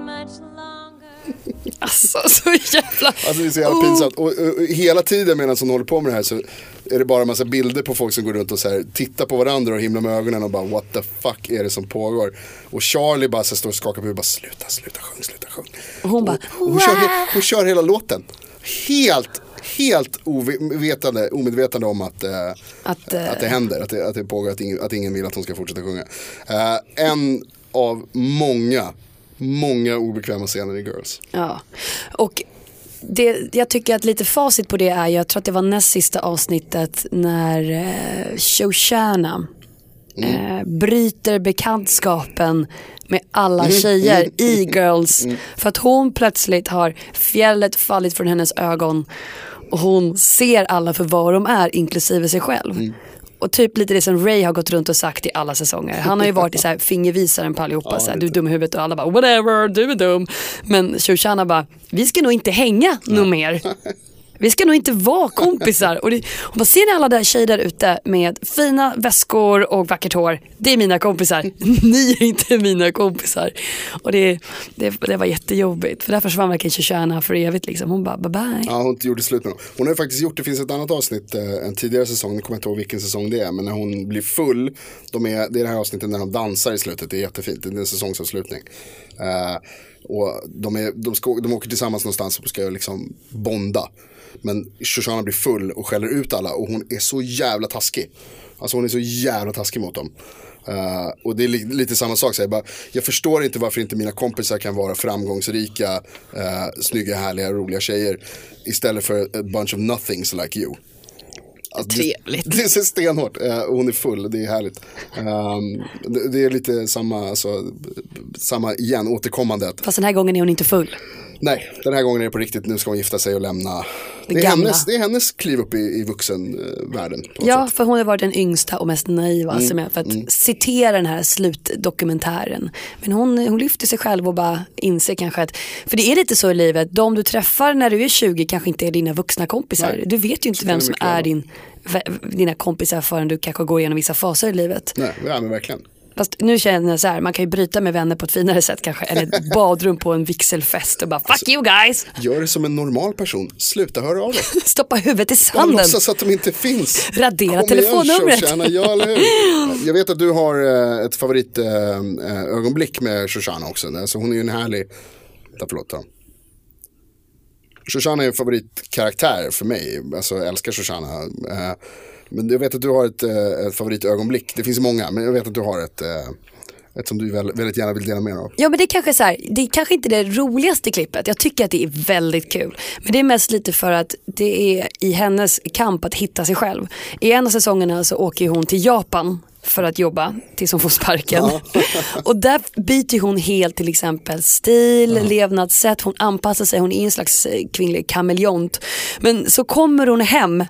Alltså så jävla... Alltså det är så jävla pinsamt. Och, och, och hela tiden medan hon håller på med det här så är det bara en massa bilder på folk som går runt och så här, tittar på varandra och himlar med ögonen och bara what the fuck är det som pågår? Och Charlie bara så står och skakar på huvudet och bara sluta, sluta sjung, sluta sjung. Och hon bara, och hon, kör, hon kör hela låten. Helt, helt ovetande, omedvetande om att, eh, Att, eh, att det händer, att det, att det pågår, att ingen, att ingen vill att hon ska fortsätta sjunga. Eh, en av många, många obekväma scener i Girls. Ja. Och det, jag tycker att lite facit på det är, jag tror att det var näst sista avsnittet när eh, Shoshana eh, bryter bekantskapen med alla tjejer i Girls. För att hon plötsligt har fjället fallit från hennes ögon och hon ser alla för vad de är, inklusive sig själv. Och typ lite det som Ray har gått runt och sagt i alla säsonger. Han har ju varit i så här fingervisaren på allihopa. så här, du är dum i huvudet och alla bara whatever, du är dum. Men Shoshana bara, vi ska nog inte hänga något mer. Vi ska nog inte vara kompisar. Och, det, och bara, ser ni alla där tjejer där ute med fina väskor och vackert hår? Det är mina kompisar. Ni är inte mina kompisar. Och det, det, det var jättejobbigt. För där försvann verkligen Shoshana för evigt. Liksom. Hon bara bye bye. Ja, hon gjorde slut med dem. Hon har ju faktiskt gjort, det finns ett annat avsnitt, eh, en tidigare säsong, nu kommer jag inte ihåg vilken säsong det är, men när hon blir full, de är, det är det här avsnittet när de dansar i slutet, det är jättefint, det är en säsongsavslutning. Eh, och de, är, de, ska, de åker tillsammans någonstans och ska liksom bonda. Men Shoshana blir full och skäller ut alla och hon är så jävla taskig. Alltså hon är så jävla taskig mot dem. Uh, och det är li- lite samma sak, så jag, bara, jag förstår inte varför inte mina kompisar kan vara framgångsrika, uh, snygga, härliga, roliga tjejer istället för a bunch of nothings like you. Alltså, Trevligt. Det, det är stenhårt. Eh, och hon är full, det är härligt. Ehm, det, är lite samma, alltså, samma igen, återkommande. Fast den här gången är hon inte full. Nej, den här gången är det på riktigt, nu ska hon gifta sig och lämna det, Det är, gamla. hennes, det är hennes kliv upp i, i vuxenvärlden. Ja, sätt. för hon har varit den yngsta och mest naiva Mm, som jag, för att citera den här slutdokumentären. Men hon, hon lyfter sig själv och bara inser kanske att, för det är lite så i livet, de du träffar när du är 20 kanske inte är dina vuxna kompisar. Nej. Du vet ju inte Så vem som är din, dina kompisar förrän du kanske går igenom vissa faser i livet. Nej, ja men verkligen. Fast nu känner jag så här, man kan ju bryta med vänner på ett finare sätt kanske. Eller ett badrum på en vigselfest och bara fuck you guys. Gör det som en normal person, sluta höra av dig. Stoppa huvudet i sanden. låtsas att de inte finns. Radera Kom igen, telefonnumret. Shoshana, ja eller hur? Jag vet att du har eh, ett favoritögonblick eh, ögonblick med Shoshana också. Alltså, hon är ju en härlig, ja, förlåt då. Shoshana är en favoritkaraktär för mig, alltså jag älskar Shoshana. Men jag vet att du har ett, eh, ett favoritögonblick, det finns många, men jag vet att du har ett, eh, ett som du väl, väldigt gärna vill dela med dig av. Ja men det är kanske så här, det är kanske inte det roligaste klippet. Jag tycker att det är väldigt kul. Men det är mest lite för att det är i hennes kamp att hitta sig själv. I en av säsongerna så åker hon till Japan för att jobba tills hon får sparken. och där byter hon helt till exempel stil, levnadssätt, hon anpassar sig, hon är en slags eh, kvinnlig kameleont. Men så kommer hon hem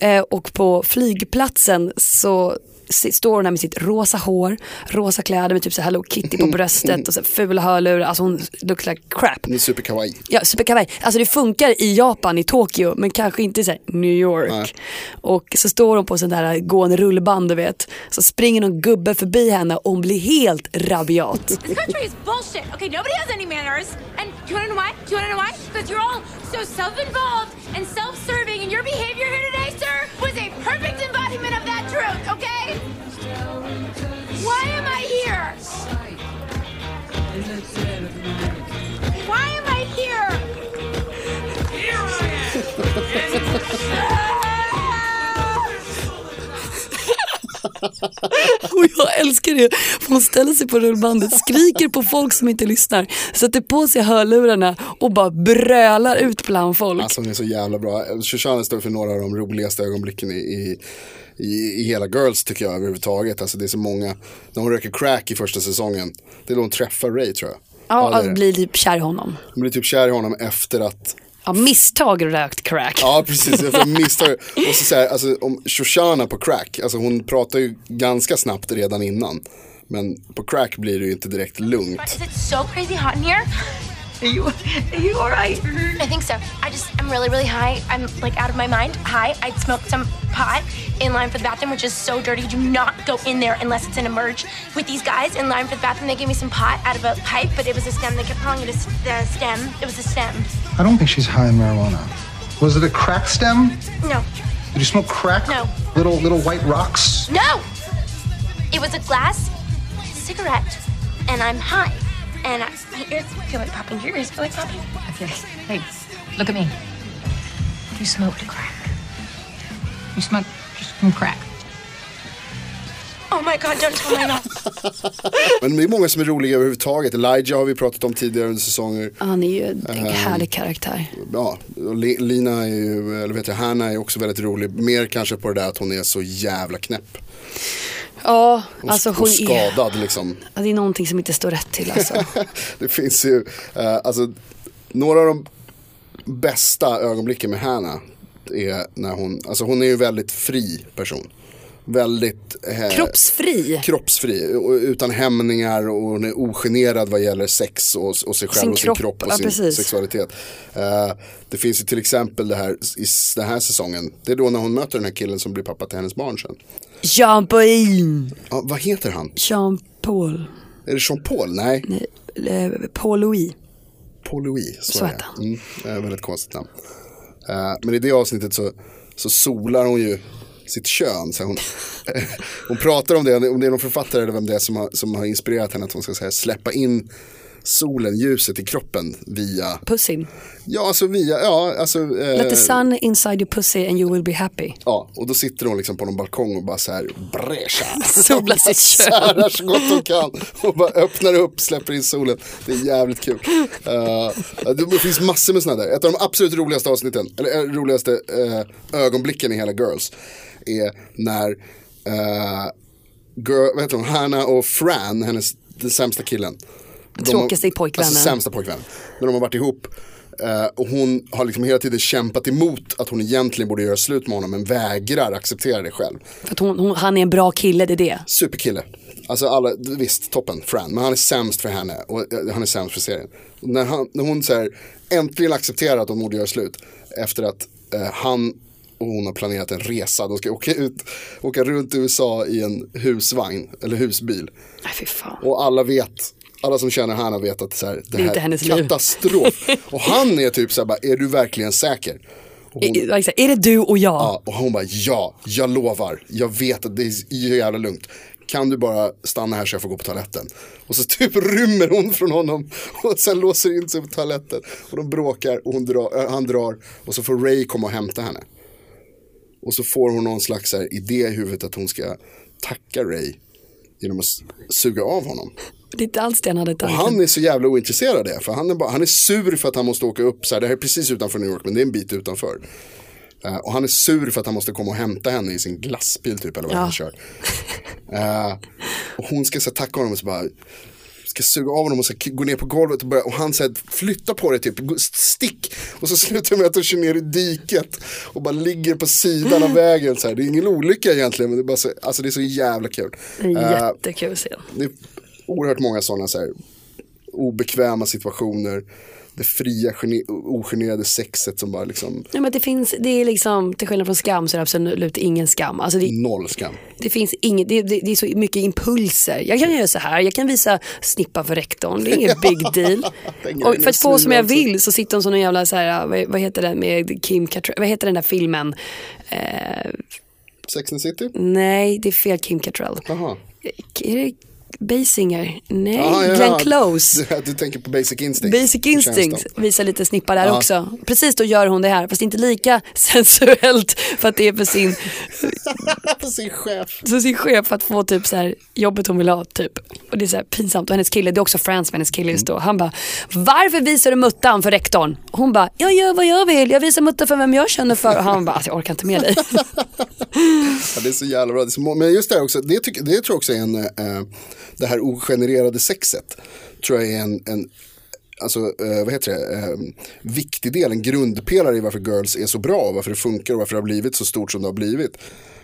Eh, och på flygplatsen så står hon där med sitt rosa hår, rosa kläder med typ så Hello Kitty på bröstet och så fula hörlurar. Alltså hon looks like crap. Hon är superkawaii. Ja, superkawaii. Alltså det funkar i Japan, i Tokyo, men kanske inte i så här New York. Nej. Och så står hon på sån där gående rullband, du vet. Så springer någon gubbe förbi henne och hon blir helt rabiat. This country is bullshit. Okay, nobody has any manners. And do you wanna know why? Do you wanna know why? Because you're all so self-involved and self-serving, and your behavior here today, sir, was a perfect embodiment Why am I here? Och jag älskar det. Hon ställer sig på rullbandet, skriker på folk som inte lyssnar, sätter på sig hörlurarna och bara brölar ut bland folk. Alltså hon är så jävla bra. Shoshana står för några av de roligaste ögonblicken i, i, i, i hela Girls tycker jag överhuvudtaget. Alltså det är så många, när hon röker crack i första säsongen, det är då hon träffar Ray tror jag. ja, det är att det. bli typ kär i honom. Hon blir typ kär i honom efter att Ja, misstag rökt crack. Ja, precis. Misstag. Och så, så här, alltså, om Shoshana på crack, alltså hon pratar ju ganska snabbt redan innan. Men på crack blir det ju inte direkt lugnt. Is it so crazy hot in here? Are you, are you all right? Mm-hmm. I think so. I just, I'm really, really high. I'm like out of my mind. High. I smoked some pot in line for the bathroom, which is so dirty. Do not go in there unless it's an emerge. With these guys in line for the bathroom, they gave me some pot out of a pipe, but it was a stem. They kept calling it a, the stem. It was a stem. I don't think she's high in marijuana. Was it a crack stem? No, Did you smoke crack? No. Little little white rocks? no. It was a glass cigarette, and I'm high. And I, my ears feel like popping. Your ears feel like popping. Okay. Hey, look at me. You smoked crack. You smoked just some crack. Oh my god! Don't tell my mom. Men det är många som är roliga överhuvudtaget. Elijah har vi pratat om tidigare under säsonger. Han är ju en Ehm. härlig karaktär. Ja, och Lina är ju, eller vet jag, Hanna är också väldigt rolig. Mer kanske på det där att hon är så jävla knäpp. Ja, Och, alltså och hon är, skadad liksom. ja, det är någonting som inte står rätt till alltså. det finns ju, eh, alltså, några av de bästa ögonblicken med Hanna är när hon, alltså hon är ju en väldigt fri person. Väldigt eh, Kroppsfri. kroppsfri, utan hämningar och hon är ogenerad vad gäller sex och, och sig själv Sin och sin kropp, kropp och ja, sin precis. sexualitet. Eh, det finns ju till exempel det här i den här säsongen, det är då när hon möter den här killen som blir pappa till hennes barn sen. Jean Paul. Ja, vad heter han? Jean Paul. Är det Jean Paul? Nej, Eh, Paul Louis. Paul Louis. Så, Så heter det. Mm, väldigt konstigt namn. Eh, men i det avsnittet så, så solar hon ju sitt kön. Så hon, hon pratar om det, om det är någon författare eller vem det är som har, som har inspirerat henne att hon ska säga, släppa in solen, ljuset i kroppen via, Pussin. ja alltså via, ja alltså. eh, Let the sun inside your pussy and you will be happy. Ja, och då sitter hon liksom på någon balkong och bara så här brescha. Solar sitt kön. Så gott hon kan och bara öppnar upp, släpper in solen. Det är jävligt kul. Uh, det finns massor med sådana där. Ett av de absolut roligaste avsnitten, eller eh, roligaste eh, ögonblicken i hela Girls är när uh, girl, vad heter hon, Hanna och Fran, hennes, den sämsta killen. Tråkigaste har, pojkvännen. Alltså sämsta pojkvännen. När de har varit ihop. eh, och hon har liksom hela tiden kämpat emot att hon egentligen borde göra slut med honom men vägrar acceptera det själv. För att hon, hon, han är en bra kille, det är det. Superkille. Alltså alla, visst, toppen, Fran. Men han är sämst för henne och eh, han är sämst för serien. Och när, han, när hon så här, äntligen accepterar att de borde göra slut efter att eh, han och hon har planerat en resa. De ska åka, ut, åka runt i USA i en husvagn eller husbil. Nej, fy fan. Och alla vet, alla som känner Hanna vet att så här, det, är här liv. katastrof. och han är typ så här, bara, är du verkligen säker? Hon, exakt. Är det du och jag? Ja, och hon bara ja, jag lovar. Jag vet att det är jävla lugnt. Kan du bara stanna här så jag får gå på toaletten? Och så typ rymmer hon från honom och sen låser in sig på toaletten. Och de bråkar och drar, han drar och så får Ray komma och hämta henne. Och så får hon någon slags här, idé i huvudet att hon ska tacka Ray genom att suga av honom. Det är inte alls det han hade Och tanken. han är så jävla ointresserad av det. För han är, bara, han är sur för att han måste åka upp. Så här, det här är precis utanför New York men det är en bit utanför. Eh, och han är sur för att han måste komma och hämta henne i sin glassbil typ eller vad Ja. han kör. Eh, och hon ska så här, tacka honom och så bara ska suga av honom och så gå ner på golvet och, börja, och han säger flytta på dig typ, stick. Och så slutar det med att de kör ner i diket och bara ligger på sidan av vägen. Så här. Det är ingen olycka egentligen men det är, bara så, alltså, det är så jävla kul. Eh, jättekul scen. det är oerhört många sådana så här, obekväma situationer. Det fria, gene- ogenerade sexet som bara liksom Ja, men det finns, det är liksom, till skillnad från skam så är det absolut ingen skam. Alltså det, noll skam. det finns inget, det, det, det är så mycket impulser. Jag kan göra så här, jag kan visa snippa för rektorn, det är ingen big deal. Och för att få som jag vill så sitter hon som en jävla, så här, vad, vad heter den med Kim Cattrall, vad heter den där filmen? Eh, Sex and City? nej, det är fel Kim Cattrall. Jaha. Är det Basinger? Nej, Ja, ja, Glenn ja. Close. Du, tänker på Basic Instinct. Basic Instinct visar lite snippar där Ja. också. Precis då gör hon det här, fast inte lika sensuellt för att det är för sin, På sin chef. för sin chef för att få typ så här jobbet hon vill ha typ. Och det är så här pinsamt och hennes kille, det är också Frans med hennes kille just då. Han bara, varför visar du muttan för rektorn? Och hon bara, jag gör vad jag vill, jag visar muttan för vem jag känner för. Och han bara, alltså, jag orkar inte med dig. Ja, det är så jävla bra. Så Men just det här också, det, tycker, det tror jag också är en, eh, det här ogenererade sexet. Tror jag är en, en alltså, eh, vad heter det, eh, viktig del, en grundpelare i varför Girls är så bra, varför det funkar och varför det har blivit så stort som det har blivit.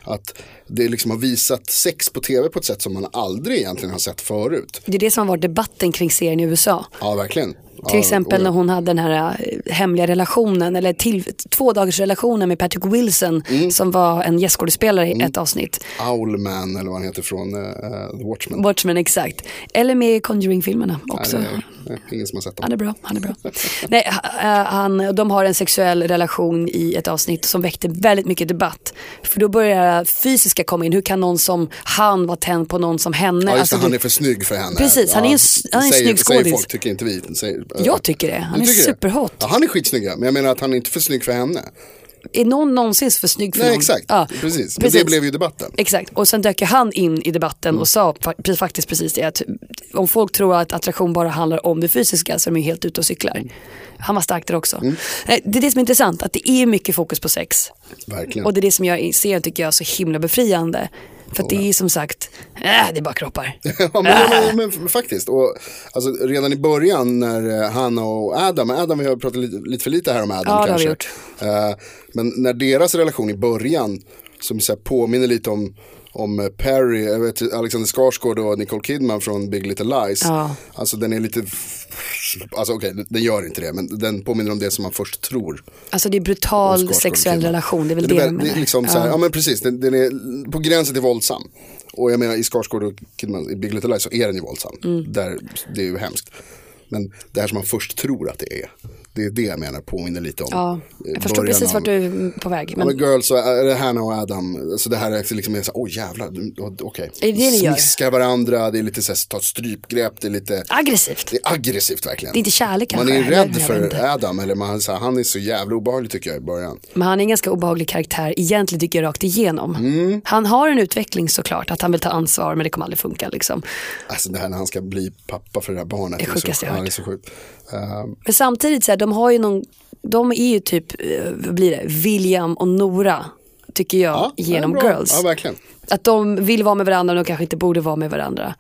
Att det liksom har visat sex på tv på ett sätt som man aldrig egentligen har sett förut. Det är det som har varit debatten kring serien i USA. Ja, verkligen. Till ja, exempel när hon hade den här eh, hemliga relationen, eller till, två dagars relationen med Patrick Wilson Mm. som var en gästskådespelare i ett avsnitt. Owlman eller vad han heter från uh, The Watchmen. Watchmen, exakt. Eller med i Conjuring-filmerna också. Nej, är, nej, ingen som har sett dem. Han är bra, han är bra. Nej, ha- han, de har en sexuell relation i ett avsnitt som väckte väldigt mycket debatt. För då börjar fysiska komma in. Hur kan någon som han vara tänd på någon som henne? Ja, just Alltså, han du- är för snygg för henne. Precis, han är en s- han är en säger, snygg säger skådis. folk, tycker inte vi. Säger, Jag tycker det. Han Du är superhot. Ja, han är skitsnygg, men jag menar att han är inte för snygg för henne. Är någon någonsin för snygg för Nej, någon? exakt. Ja, Precis. Men det blev ju debatten. Exakt, och sen dök han in i debatten Mm. och sa fa- faktiskt precis det att om folk tror att attraktion bara handlar om det fysiska så är de ju helt ute och cyklar. Mm. Han var stark där också. Eh, Det är det som är intressant, att det är mycket fokus på sex. Verkligen. Och det är det som gör serien tycker jag så himla befriande. För det är som sagt, äh, det är bara kroppar. ja, men, men, men, men faktiskt. Och, alltså, redan i början när eh, Hanna och Adam, Adam vi har pratat lite, lite för lite här om Adam Ja, kanske. Eh, men när deras relation i början, som så här, påminner lite om om eh, Perry, jag vet, Alexander Skarsgård och Nicole Kidman från Big Little Lies. Ja. Alltså den är lite, alltså okej, den gör inte det, men den påminner om det som man först tror. Alltså det är brutal sexuell relation, det är väl det, det, det är liksom så här, Ja. ja men precis, den, den är på gränsen till våldsam. Och jag menar i Skarsgård och Kidman, i Big Little Lies så är den ju våldsam. Mm. Där, det är ju hemskt. Men det här som man först tror att det är, det är det jag menar påminner lite om. Ja, jag förstår precis av- vart du är på väg. Men Girls och äh, Hannah och Adam, alltså det här är liksom är åh jävlar, du- okej. Är det det? Smiskar varandra, det är lite så här, ta ett strypgrepp, det är lite aggressivt. det är aggressivt verkligen. Det är inte kärlek Man kanske, är eller? rädd för. Adam, eller man, så här, han är så jävla obehaglig tycker jag i början. Men han är en ganska obehaglig karaktär egentligen tycker jag rakt igenom. Mm. Han har en utveckling såklart, att han vill ta ansvar men det kommer aldrig funka liksom. Alltså det här när han ska bli pappa för det här barnet. Det är så, jag hört. det är så sjukt. Eh, Men samtidigt så här, de har ju någon, de är ju typ, eh, vad blir det, William och Nora tycker jag ja, genom är. Girls. Ja, verkligen. Att de vill vara med varandra men de kanske inte borde vara med varandra.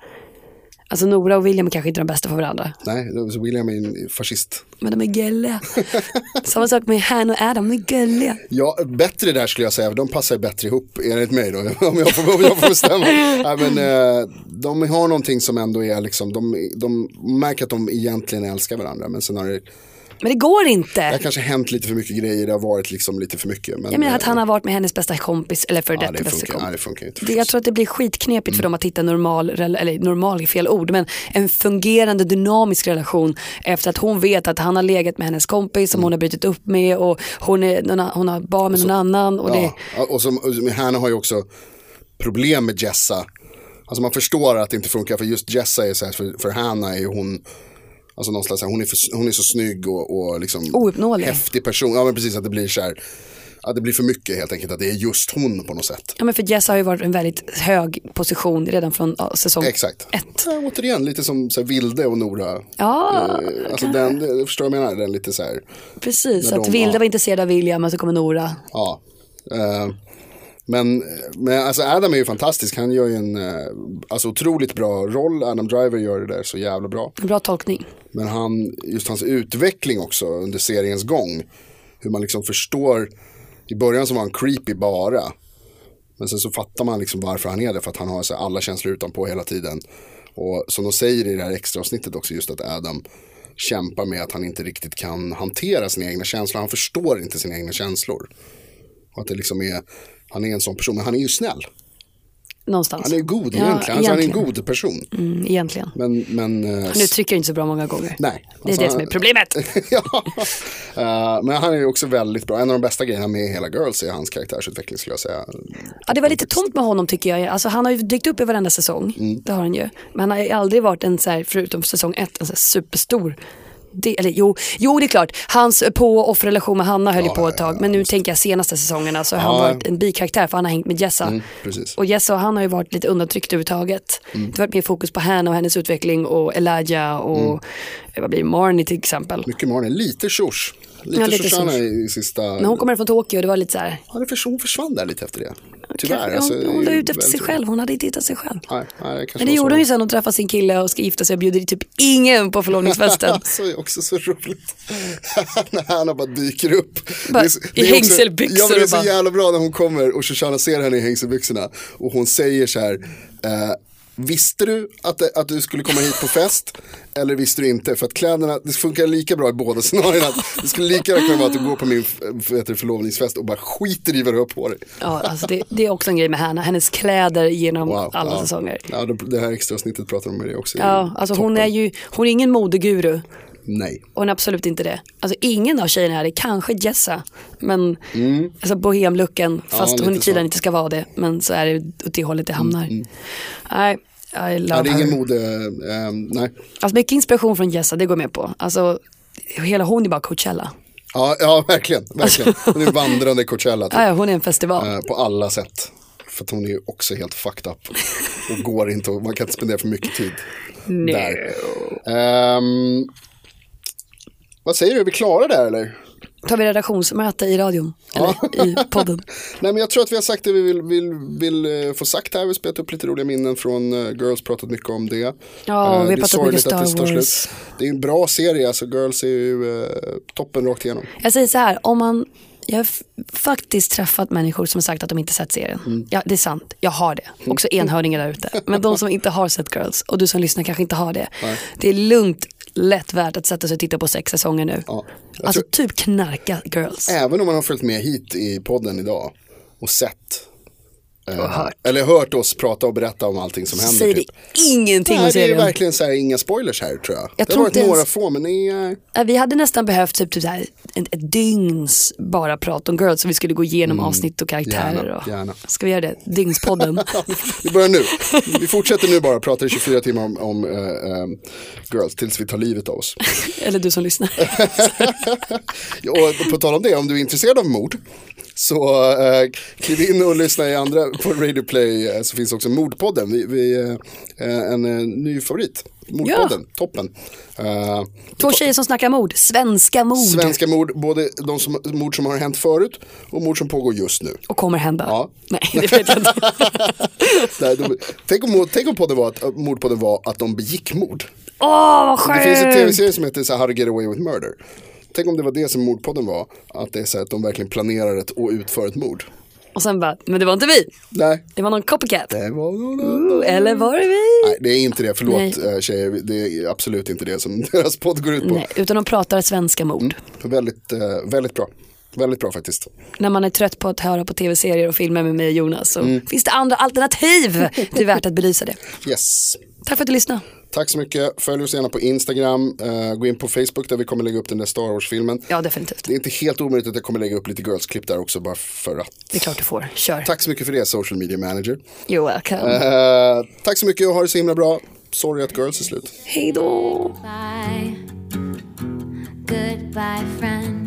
Alltså Nora och William är kanske inte de bästa för varandra. Nej, William är en fascist. Men de är gulliga. Samma sak med Han och Adam, de är gulliga. Ja, bättre där skulle jag säga, de passar bättre ihop enligt mig då, om jag får, om jag får bestämma. Nej, men, eh, de har någonting som ändå är liksom, de, de märker att de egentligen älskar varandra, men sen har det, Men det går det har inte. kanske hänt lite för mycket grejer, det har varit liksom lite för mycket. Men, Jag menar att eh, han har varit med hennes bästa kompis, eller för ja, detta det bästa kompis. ja, det funkar inte. Det, jag tror att det blir skitknepigt Mm. för dem att hitta normal, eller normal är fel ord, men en fungerande dynamisk relation efter att hon vet att han har legat med hennes kompis som Mm. hon har brutit upp med och hon, är, hon har barn med någon annan. Och det, Ja, och som, och som Hanna har ju också problem med Jessa. Alltså man förstår att det inte funkar för just Jessa är så här, för, för Hanna är ju hon, alltså någon slags, hon är, för, hon är så snygg och, och liksom Ouppnåelig. häftig person. Ja men precis att det blir så här, att det blir för mycket helt enkelt, att det är just hon på något sätt. ja, men för Jess har ju varit en väldigt hög position redan från ja, säsong Exakt. ett. Ja, återigen, lite som så här, Vilde och Nora. Ja, Eh, alltså den, det- förstår du vad jag menar? Den lite så här, precis. Att de- Vilde ja. var intresserad av William men så kommer Nora. ja. Eh, men, men alltså Adam är ju fantastisk, han gör ju en eh, alltså otroligt bra roll. Adam Driver gör det där så jävla bra. Bra tolkning. Men han, just hans utveckling också under seriens gång. Hur man liksom förstår, i början så var han creepy bara. Men sen så fattar man liksom varför han är det, för att han har så alla känslor utanpå hela tiden. Och som de säger i det här extra avsnittet också, just att Adam kämpar med att han inte riktigt kan hantera sina egna känslor. Han förstår inte sina egna känslor. Och att det liksom är, han är en sån person, men han är ju snäll. Någonstans. Han är god Ja, egentligen, alltså, han är en god person. Mm, egentligen. Men, men, eh, Han uttrycker inte så bra många gånger. Nej. Det är Alltså, det som är problemet. ja. Eh, men han är ju också väldigt bra. En av de bästa grejerna med hela Girls är hans karaktärsutveckling skulle jag säga. Ja, det var lite tomt med honom tycker jag. Alltså, han har ju dykt upp i varenda säsong. Mm. Det har han ju. Men han har ju aldrig varit en, så här, förutom säsong ett, en så här superstor det, eller jo, jo, det är klart. Hans på och off-relation med Hanna höll ju Ja, på ett tag. Men nu tänker jag senaste säsongerna så har han varit en bikaraktär för han har hängt med Jessa. Mm. Och Jessa och han har ju varit lite undantryckt överhuvudtaget. Mm. Det har varit mer fokus på Hanna och hennes utveckling och Elijah och Mm. eh, vad blir Marnie till exempel. Mycket Marnie, lite Shors. Lite, Ja, lite Shoshana Shosh. i sista... När hon kommer från Tokyo det var lite så här. Ja, det förs- hon försvann där lite efter det. Tyvärr. Kanske- alltså, hon, hon la ut efter sig själv, hon hade inte hittat sig själv. Nej, nej, det Men det gjorde hon ju sen, hon träffade sin kille och ska gifta sig och bjuder typ ingen på förlovningsfesten. så är också så roligt. när Hanna bara dyker upp. Bara Det är i det är också- hängselbyxor Ja men det är så jävla bra när hon kommer och Shoshana ser henne i hängselbyxorna. Och hon säger så här. Eh, Visste du att, det, att du skulle komma hit på fest? Eller visste du inte? För att kläderna, det funkar lika bra i båda scenarierna. Det skulle lika gärna kunna vara att du går på min förlovningsfest och bara skiter i vad du har på dig. Ja, alltså det, det är också en grej med Hanna, hennes kläder genom Wow, alla ja. säsonger. Ja, det, här extra snittet pratar de om det också. Ja, alltså hon är ju, hon är ingen modeguru. Nej. Hon är absolut inte det. Alltså ingen av tjejerna är det, kanske Jessa. Men alltså bohemlooken, fast Mm. lite hon tydligen inte ska vara det. Men så är det åt det hållet det hamnar. Nej, I Ja, love det är ingen mode, eh, nej. Alltså mycket inspiration från Jessa, det går jag med på. Alltså hela hon är bara Coachella. Ja, ja verkligen. verkligen. Hon är vandrande Coachella typ. Ja, ja, hon är en festival. Eh, på alla sätt. För att hon är ju också helt fucked up. Och går inte, och man kan inte spendera för mycket tid där. Ehm, vad säger du, är vi klara där eller? Tar vi redaktionsmöte i radion? Eller i podden? Nej men jag tror att vi har sagt det vi vill, vill, vill eh, få sagt här. Vi har spelat upp lite roliga minnen från eh, Girls, pratat mycket om det. Ja, Eh, vi har det pratat mycket det Star tar Wars. slut. Det är en bra serie, alltså Girls är ju eh, toppen rakt igenom. Jag säger så här, om man, jag har faktiskt träffat människor som har sagt att de inte sett serien. Mm. Ja, det är sant, jag har det. Också enhörningar där ute. Men de som inte har sett Girls och du som lyssnar kanske inte har det. Nej. Det är lugnt, lätt värt att sätta sig och titta på sex säsonger nu. Ja. Alltså tror- typ knarka Girls. Även om man har följt med hit i podden idag och sett eh. Eller hört oss prata och berätta om allting som händer. Säger typ. ingenting Nej, om det är serien. verkligen så här, inga spoilers här tror jag. Jag det har varit inte några ens- få men det är... Ja, Vi hade nästan behövt typ, typ så här, ett, ett dygns bara prat om Girls så vi skulle gå igenom avsnitt och karaktärer. Mm. gärna, och... gärna. Ska vi göra det? Dygnspodden. Vi börjar nu. Vi fortsätter nu bara prata i 24 timmar om, om eh, eh, Girls tills vi tar livet av oss. Eller du som lyssnar. Och på tal om det, om du är intresserad av mord Så eh, kliv in och lyssna i andra på Radio Play eh, så finns också Mordpodden. Vi, vi, eh, en eh, ny favorit. Mordpodden, toppen. Eh, Två tjejer som snackar mord, svenska mord. Svenska mord, både de som, mord som har hänt förut och mord som pågår just nu. Och kommer hända. Ja. Nej, det vet jag inte. Nej, de, tänk om, tänk om podden var att, mordpodden var att de begick mord. Åh, vad sjukt. Det finns en tv-serie som heter så How to get away with murder. Tänk om det var det som mordpodden var, att det är så här att de verkligen planerar ett och utför ett mord. Och sen bara, men det var inte vi. Nej. Det var någon copycat. Det var Ooh, eller var det vi? Nej, det är inte det, förlåt Nej. eh, tjejer, det är absolut inte det som deras podd går ut på. Nej, utan de pratar svenska mord. Väldigt, eh, väldigt bra. Väldigt bra faktiskt. När man är trött på att höra på tv-serier och filmer med mig och Jonas så Mm. finns det andra alternativ. Det är värt att belysa det. Yes. Tack för att du lyssnade. Tack så mycket. Följ oss gärna på Instagram. eh, gå in på Facebook där vi kommer lägga upp den där Star Wars-filmen. Ja, definitivt. Det är inte helt omöjligt att jag kommer lägga upp lite girls-klipp där också bara för att. Det är klart du får. Kör. Tack så mycket för det, social media manager. You're welcome. Eh, tack så mycket och ha det så himla bra. Sorry att girls är slut. Hej då. Bye. Goodbye, friend.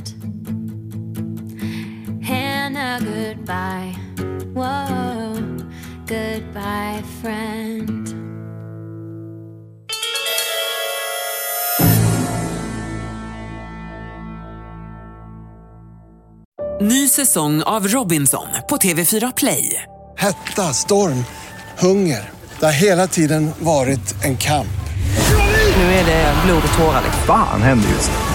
Hannah, goodbye. Whoa, goodbye, friend. Ny säsong av Robinson på TV4 Play. Hetta, storm, hunger. Det har hela tiden varit en kamp. Nu är det blod och tårar. Fan händer just nu.